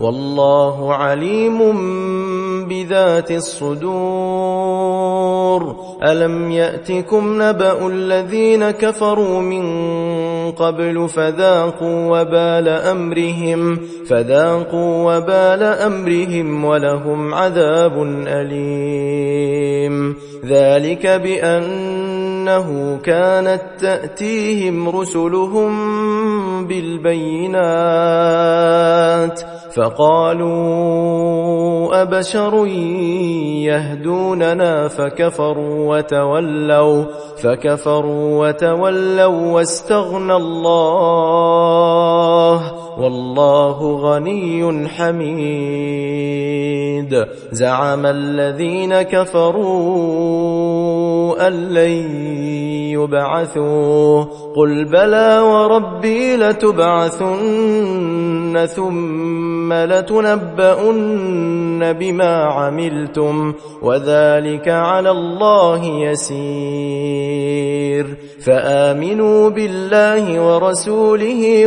والله عليم بذات الصدور. ألم يأتكم نبأ الذين كفروا من قبل فذاقوا وبال أمرهم فذاقوا وبال أمرهم ولهم عذاب أليم. ذلك بأنه كانت تأتيهم رسلهم بالبينات فقالوا أبشر يهدوننا فكفروا وتولوا فكفروا وتولوا واستغنى الله والله غني حميد زعم الذين كفروا أن لن يبعثوا. قل بلى وربي لتبعثن ثم لتنبؤن بما عملتم وذلك على الله يسير. فآمنوا بالله ورسوله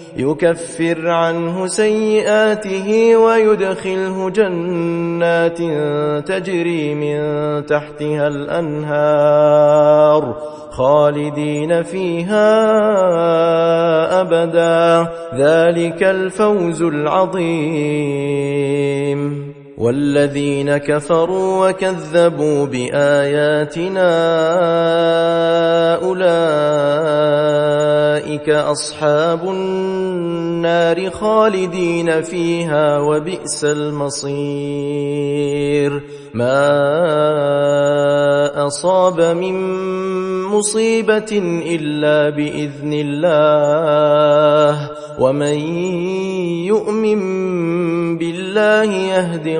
يكفر عنه سيئاته ويدخله جنات تجري من تحتها الأنهار خالدين فيها أبدا. ذلك الفوز العظيم. والذين كفروا وكذبوا بآياتنا أولئك أصحاب النار خالدين فيها وبئس المصير. ما أصاب من مصيبة إلا بإذن الله. ومن يؤمن بالله يهد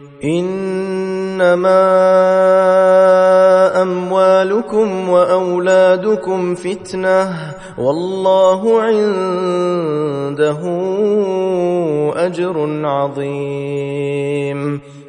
إنما أموالكم وأولادكم فتنة والله عنده أجر عظيم.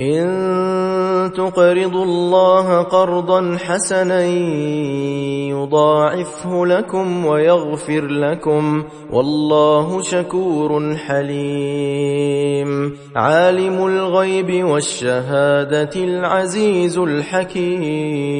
إن تقرضوا الله قرضا حسنا يضاعفه لكم ويغفر لكم والله شكور حليم. عالم الغيب والشهادة العزيز الحكيم.